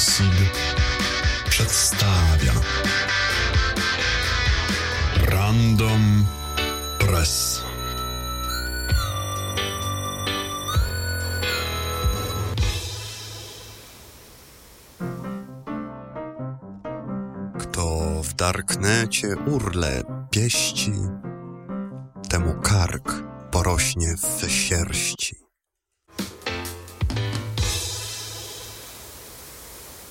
Seed przedstawia Random Press. Kto w darknecie urle pieści, temu kark porośnie w sierści.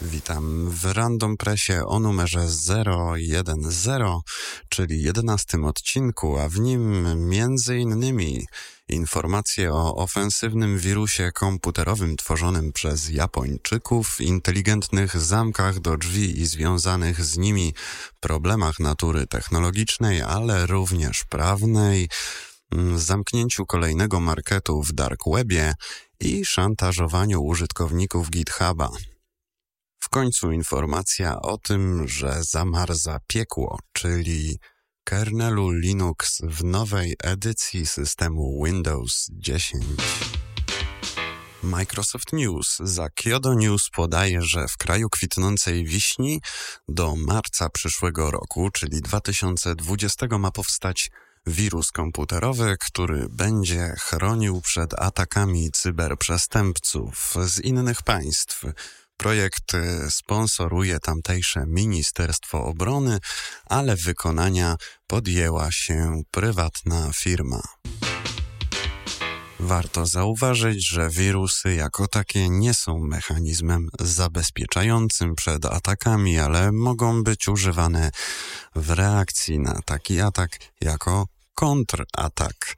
Witam w Random Pressie o numerze 010, czyli 11 odcinku, a w nim między innymi informacje o ofensywnym wirusie komputerowym tworzonym przez Japończyków, inteligentnych zamkach do drzwi i związanych z nimi problemach natury technologicznej, ale również prawnej, zamknięciu kolejnego marketu w dark webie i szantażowaniu użytkowników GitHuba. W końcu informacja o tym, że zamarza piekło, czyli kernelu Linux w nowej edycji systemu Windows 10. Microsoft News za Kyodo News podaje, że w kraju kwitnącej wiśni do marca przyszłego roku, czyli 2020 ma powstać wirus komputerowy, który będzie chronił przed atakami cyberprzestępców z innych państw. Projekt sponsoruje tamtejsze Ministerstwo Obrony, ale wykonania podjęła się prywatna firma. Warto zauważyć, że wirusy jako takie nie są mechanizmem zabezpieczającym przed atakami, ale mogą być używane w reakcji na taki atak jako kontratak.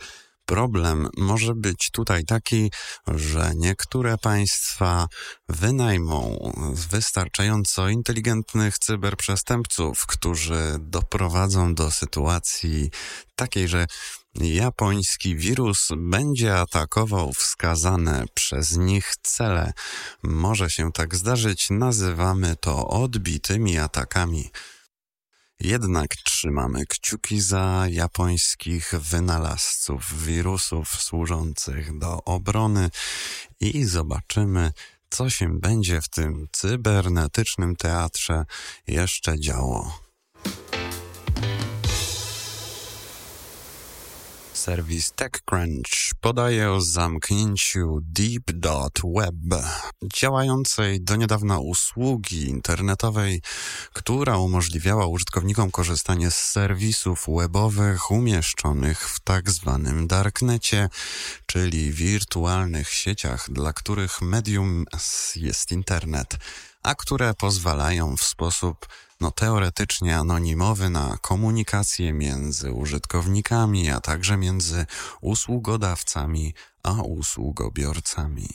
Problem może być tutaj taki, że niektóre państwa wynajmą wystarczająco inteligentnych cyberprzestępców, którzy doprowadzą do sytuacji takiej, że japoński wirus będzie atakował wskazane przez nich cele. Może się tak zdarzyć, nazywamy to odbitymi atakami. Jednak trzymamy kciuki za japońskich wynalazców wirusów służących do obrony i zobaczymy, co się będzie w tym cybernetycznym teatrze jeszcze działo. Serwis TechCrunch podaje o zamknięciu Deep.web, działającej do niedawna usługi internetowej, która umożliwiała użytkownikom korzystanie z serwisów webowych umieszczonych w tak zwanym darknecie, czyli wirtualnych sieciach, dla których medium jest internet, a które pozwalają w sposób no teoretycznie anonimowy na komunikację między użytkownikami, a także między usługodawcami a usługobiorcami.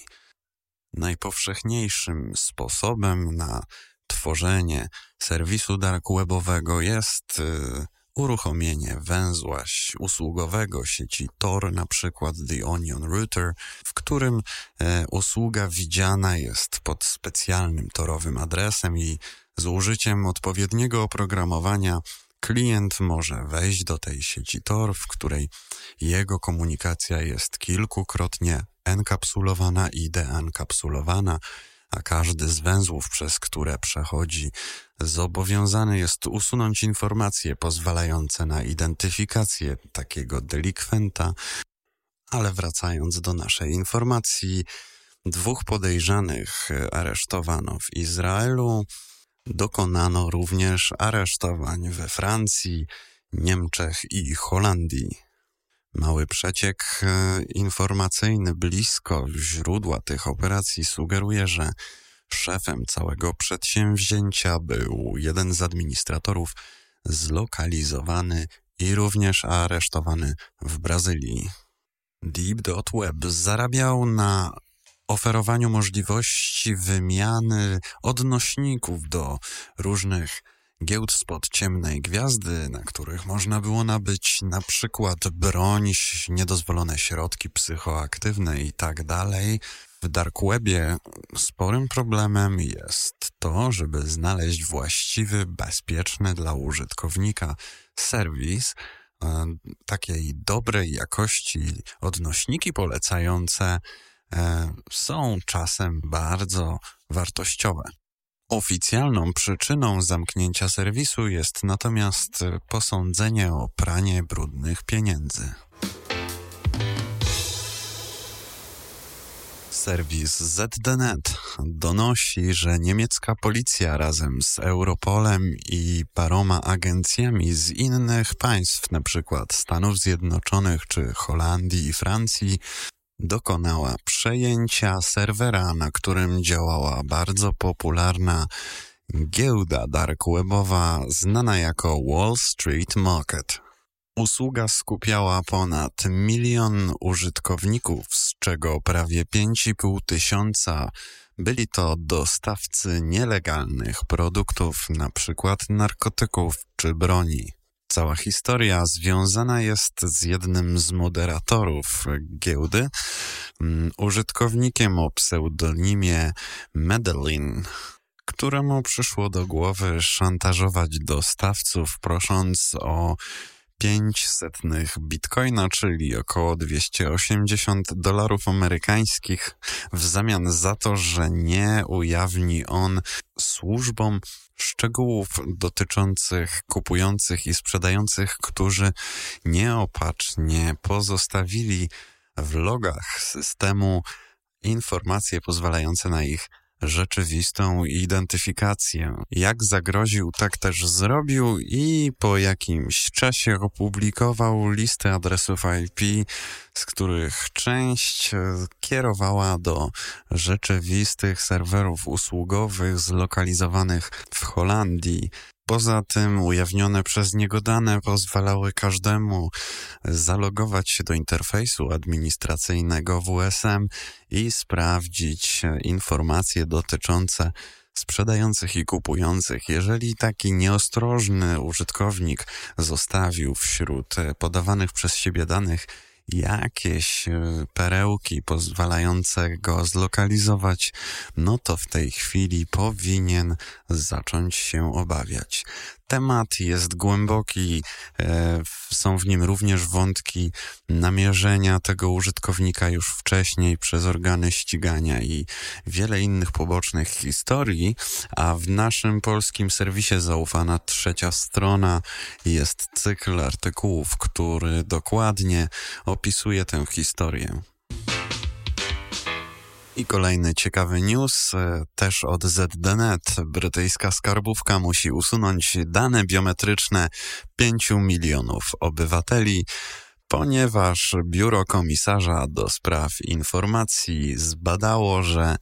Najpowszechniejszym sposobem na tworzenie serwisu dark webowego jest y, uruchomienie węzła usługowego sieci Tor, na przykład The Onion Router, w którym e, usługa widziana jest pod specjalnym torowym adresem i z użyciem odpowiedniego oprogramowania klient może wejść do tej sieci Tor, w której jego komunikacja jest kilkukrotnie enkapsulowana i deenkapsulowana, a każdy z węzłów, przez które przechodzi, zobowiązany jest usunąć informacje pozwalające na identyfikację takiego delikwenta. Ale wracając do naszej informacji, dwóch podejrzanych aresztowano w Izraelu. Dokonano również aresztowań we Francji, Niemczech i Holandii. Mały przeciek e, informacyjny blisko źródła tych operacji sugeruje, że szefem całego przedsięwzięcia był jeden z administratorów zlokalizowany i również aresztowany w Brazylii. Deep.web zarabiał na oferowaniu możliwości wymiany odnośników do różnych giełd spod ciemnej gwiazdy, na których można było nabyć na przykład broń, niedozwolone środki psychoaktywne i tak dalej. W dark webie sporym problemem jest to, żeby znaleźć właściwy, bezpieczny dla użytkownika serwis, e, takiej dobrej jakości odnośniki polecające e, są czasem bardzo wartościowe. Oficjalną przyczyną zamknięcia serwisu jest natomiast posądzenie o pranie brudnych pieniędzy. Serwis ZDNet donosi, że niemiecka policja razem z Europolem i paroma agencjami z innych państw, np. Stanów Zjednoczonych czy Holandii i Francji, dokonała przejęcia serwera, na którym działała bardzo popularna giełda dark webowa znana jako Wall Street Market. Usługa skupiała ponad milion użytkowników, z czego prawie 5,5 tysiąca byli to dostawcy nielegalnych produktów, np. narkotyków czy broni. Cała historia związana jest z jednym z moderatorów giełdy, mm, użytkownikiem o pseudonimie Madeline, któremu przyszło do głowy szantażować dostawców, prosząc o 500 bitcoina, czyli około 280 dolarów amerykańskich, w zamian za to, że nie ujawni on służbom szczegółów dotyczących kupujących i sprzedających, którzy nieopatrznie pozostawili w logach systemu informacje pozwalające na ich rzeczywistą identyfikację. Jak zagroził, tak też zrobił i po jakimś czasie opublikował listę adresów IP, z których część kierowała do rzeczywistych serwerów usługowych zlokalizowanych w Holandii. Poza tym ujawnione przez niego dane pozwalały każdemu zalogować się do interfejsu administracyjnego WSM i sprawdzić informacje dotyczące sprzedających i kupujących. Jeżeli taki nieostrożny użytkownik zostawił wśród podawanych przez siebie danych jakieś e, perełki pozwalające go zlokalizować, no to w tej chwili powinien zacząć się obawiać. Temat jest głęboki, e, są w nim również wątki namierzenia tego użytkownika już wcześniej przez organy ścigania i wiele innych pobocznych historii, a w naszym polskim serwisie Zaufana Trzecia Strona jest cykl artykułów, który dokładnie opisuje tę historię. I kolejny ciekawy news, e, też od ZDNet. Brytyjska skarbówka musi usunąć dane biometryczne 5 milionów obywateli, ponieważ Biuro Komisarza do Spraw Informacji zbadało, że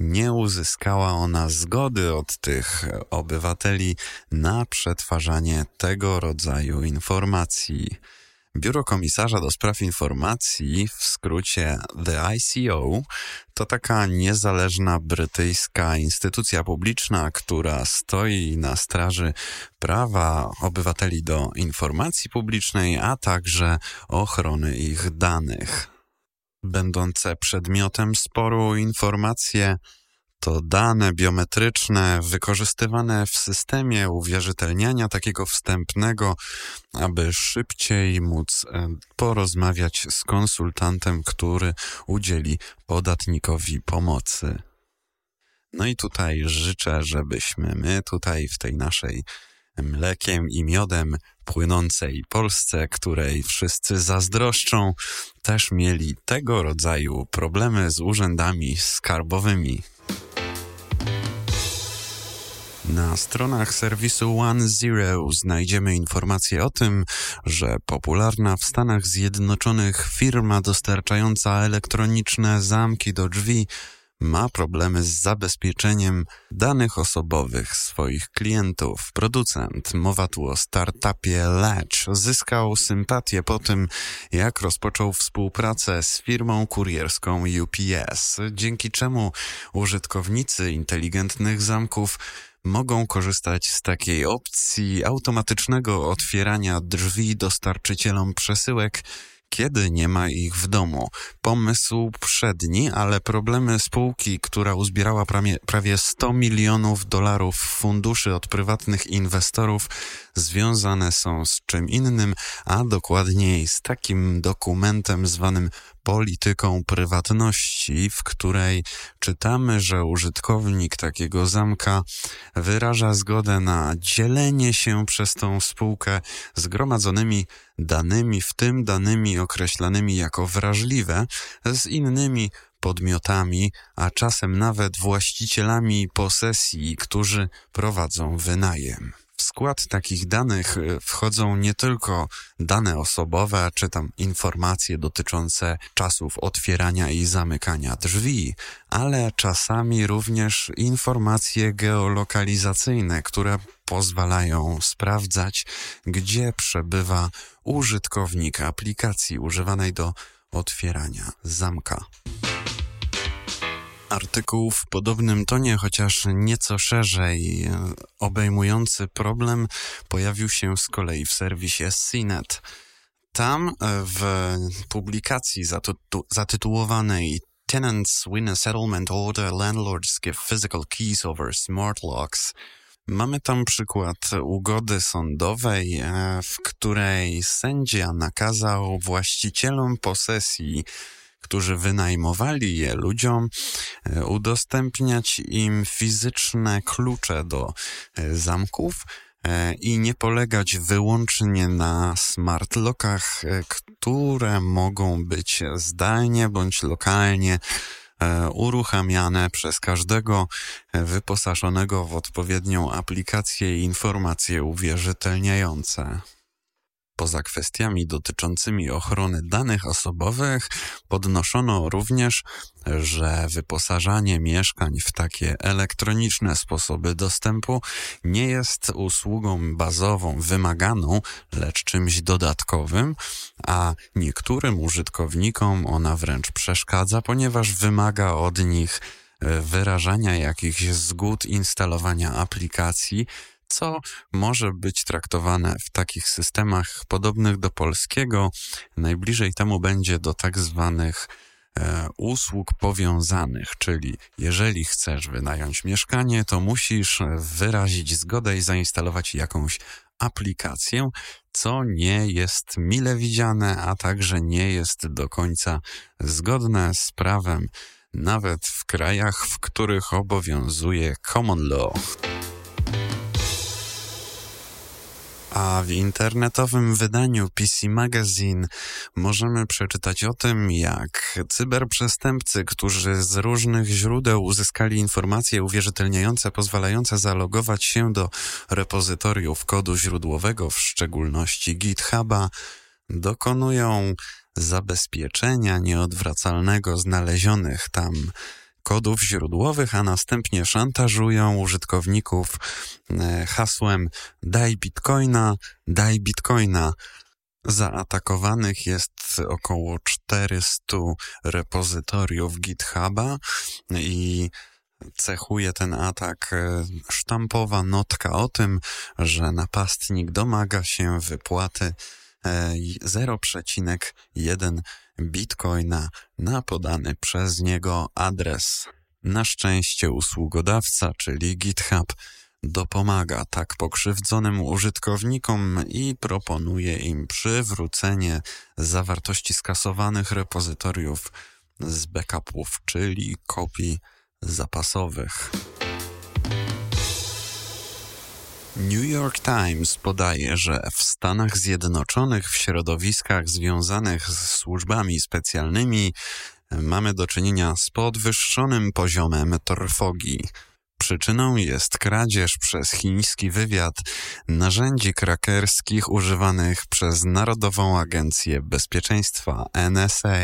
nie uzyskała ona zgody od tych obywateli na przetwarzanie tego rodzaju informacji. Biuro Komisarza do Spraw Informacji, w skrócie The ICO, to taka niezależna brytyjska instytucja publiczna, która stoi na straży prawa obywateli do informacji publicznej, a także ochrony ich danych. Będące przedmiotem sporu informacje to dane biometryczne wykorzystywane w systemie uwierzytelniania takiego wstępnego, aby szybciej móc e, porozmawiać z konsultantem, który udzieli podatnikowi pomocy. No i tutaj życzę, żebyśmy my tutaj w tej naszej mlekiem i miodem płynącej Polsce, której wszyscy zazdroszczą, też mieli tego rodzaju problemy z urzędami skarbowymi. Na stronach serwisu One Zero znajdziemy informacje o tym, że popularna w Stanach Zjednoczonych firma dostarczająca elektroniczne zamki do drzwi ma problemy z zabezpieczeniem danych osobowych swoich klientów. Producent, mowa tu o startupie Latch, zyskał sympatię po tym, jak rozpoczął współpracę z firmą kurierską UPS, dzięki czemu użytkownicy inteligentnych zamków mogą korzystać z takiej opcji automatycznego otwierania drzwi dostarczycielom przesyłek, kiedy nie ma ich w domu. Pomysł przedni, ale problemy spółki, która uzbierała prawie, prawie 100 milionów dolarów funduszy od prywatnych inwestorów, związane są z czym innym, a dokładniej z takim dokumentem zwanym polityką prywatności, w której czytamy, że użytkownik takiego zamka wyraża zgodę na dzielenie się przez tą spółkę zgromadzonymi danymi, w tym danymi określanymi jako wrażliwe, z innymi podmiotami, a czasem nawet właścicielami posesji, którzy prowadzą wynajem. W skład takich danych e, wchodzą nie tylko dane osobowe, czy tam informacje dotyczące czasów otwierania i zamykania drzwi, ale czasami również informacje geolokalizacyjne, które pozwalają sprawdzać, gdzie przebywa użytkownik aplikacji używanej do otwierania zamka. Artykuł w podobnym tonie, chociaż nieco szerzej obejmujący problem, pojawił się z kolei w serwisie CNET. Tam e, w publikacji zatytułowanej Tenants win a settlement order, landlords give physical keys over smart locks. Mamy tam przykład ugody sądowej, e, w której sędzia nakazał właścicielom posesji którzy wynajmowali je ludziom, e, udostępniać im fizyczne klucze do e, zamków e, i nie polegać wyłącznie na smart lockach, które mogą być zdalnie bądź lokalnie uruchamiane przez każdego wyposażonego w odpowiednią aplikację i informacje uwierzytelniające. Poza kwestiami dotyczącymi ochrony danych osobowych podnoszono również, że wyposażanie mieszkań w takie elektroniczne sposoby dostępu nie jest usługą bazową wymaganą, lecz czymś dodatkowym, a niektórym użytkownikom ona wręcz przeszkadza, ponieważ wymaga od nich wyrażania jakichś zgód instalowania aplikacji, co może być traktowane w takich systemach podobnych do polskiego. Najbliżej temu będzie do tak zwanych e, usług powiązanych, czyli jeżeli chcesz wynająć mieszkanie, to musisz wyrazić zgodę i zainstalować jakąś aplikację, co nie jest mile widziane, a także nie jest do końca zgodne z prawem, nawet w krajach, w których obowiązuje common law. A w internetowym wydaniu PC Magazine możemy przeczytać o tym, jak cyberprzestępcy, którzy z różnych źródeł uzyskali informacje uwierzytelniające, pozwalające zalogować się do repozytoriów kodu źródłowego, w szczególności GitHuba, dokonują zabezpieczenia nieodwracalnego znalezionych tam kodów źródłowych, a następnie szantażują użytkowników e, hasłem daj bitcoina, daj bitcoina. Zaatakowanych jest około 400 repozytoriów GitHuba i cechuje ten atak e, sztampowa notka o tym, że napastnik domaga się wypłaty 0,1 e, bitcoina na podany przez niego adres. Na szczęście usługodawca, czyli GitHub, dopomaga tak pokrzywdzonym użytkownikom i proponuje im przywrócenie zawartości skasowanych repozytoriów z backupów, czyli kopii zapasowych. New York Times podaje, że w Stanach Zjednoczonych w środowiskach związanych z służbami specjalnymi mamy do czynienia z podwyższonym poziomem trwogi. Przyczyną jest kradzież przez chiński wywiad narzędzi krakerskich używanych przez Narodową Agencję Bezpieczeństwa NSA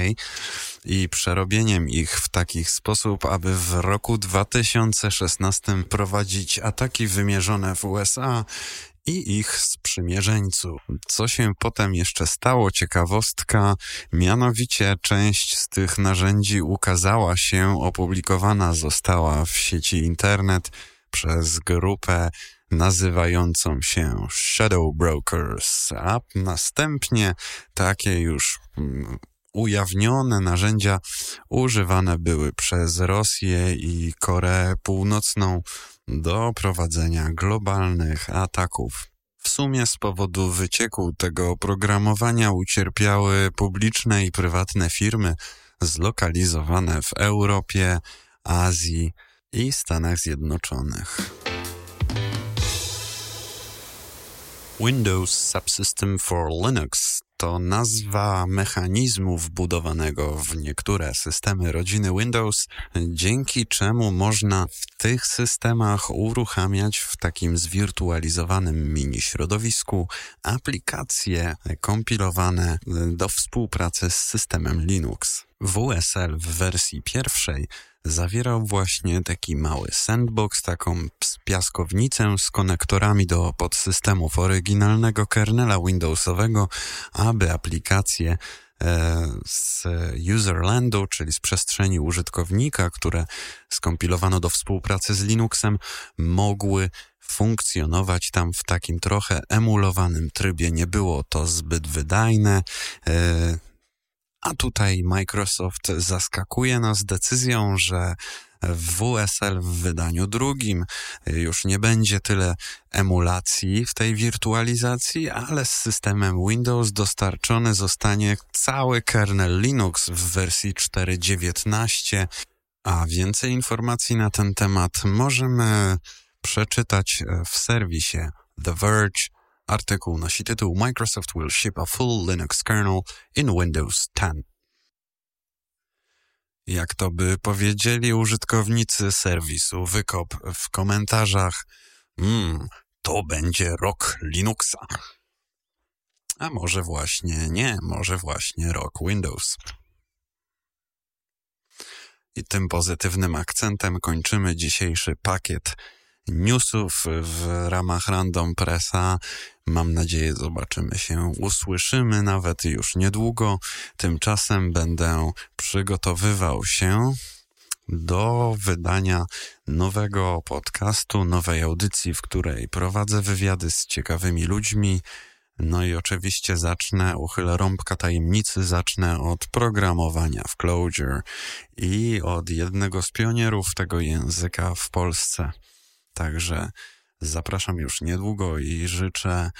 i przerobieniem ich w taki sposób, aby w roku 2016 prowadzić ataki wymierzone w USA i ich sprzymierzeńców. Co się potem jeszcze stało, ciekawostka, mianowicie część z tych narzędzi ukazała się, opublikowana została w sieci internet przez grupę nazywającą się Shadow Brokers, a następnie takie już mm, ujawnione narzędzia używane były przez Rosję i Koreę Północną do prowadzenia globalnych ataków. W sumie z powodu wycieku tego oprogramowania ucierpiały publiczne i prywatne firmy zlokalizowane w Europie, Azji i Stanach Zjednoczonych. Windows Subsystem for Linux to nazwa mechanizmu wbudowanego w niektóre systemy rodziny Windows, dzięki czemu można w tych systemach uruchamiać w takim zwirtualizowanym mini środowisku aplikacje kompilowane do współpracy z systemem Linux. WSL w wersji pierwszej zawierał właśnie taki mały sandbox, taką piaskownicę z konektorami do podsystemów oryginalnego kernela Windowsowego, aby aplikacje e, z userlandu, czyli z przestrzeni użytkownika, które skompilowano do współpracy z Linuxem, mogły funkcjonować tam w takim trochę emulowanym trybie. Nie było to zbyt wydajne. A tutaj Microsoft zaskakuje nas decyzją, że w WSL w wydaniu drugim już nie będzie tyle emulacji w tej wirtualizacji, ale z systemem Windows dostarczony zostanie cały kernel Linux w wersji 4.19, a więcej informacji na ten temat możemy przeczytać w serwisie The Verge Artykuł nosi tytuł Microsoft will ship a full Linux kernel in Windows 10. Jak to by powiedzieli użytkownicy serwisu Wykop w komentarzach, mmm, to będzie rok Linuxa. A może właśnie nie, może właśnie rok Windows. I tym pozytywnym akcentem kończymy dzisiejszy pakiet newsów w ramach Random Pressa. Mam nadzieję, zobaczymy się, usłyszymy nawet już niedługo. Tymczasem będę przygotowywał się do wydania nowego podcastu, nowej audycji, w której prowadzę wywiady z ciekawymi ludźmi. No i oczywiście zacznę, uchylę rąbka tajemnicy, zacznę od programowania w Clojure i od jednego z pionierów tego języka w Polsce. Także zapraszam już niedługo i życzę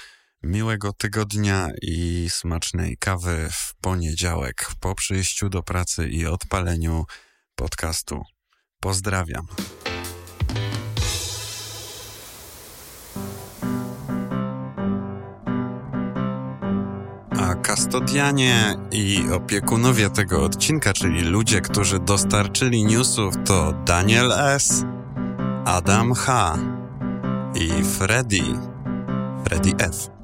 miłego tygodnia i smacznej kawy w poniedziałek po przyjściu do pracy i odpaleniu podcastu. Pozdrawiam. A kastodianie i opiekunowie tego odcinka, czyli ludzie, którzy dostarczyli newsów, to Daniel S., Adam H. i Freddy, Freddy F.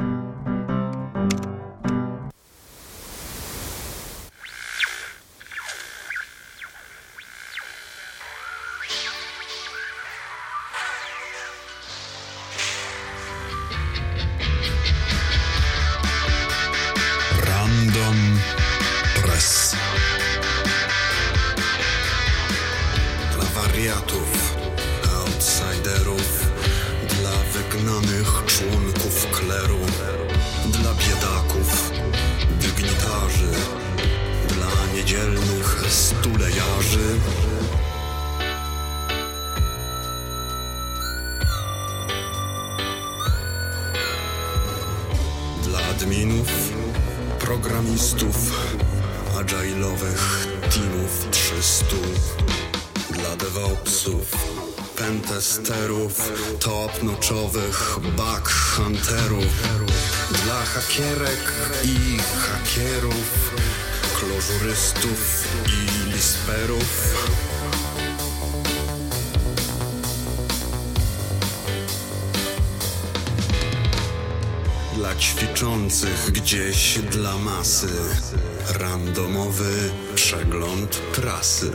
testerów, top-notchowych bug hunterów, dla hakierek i hakierów, klożurystów i lisperów. Dla ćwiczących gdzieś dla masy, randomowy przegląd prasy.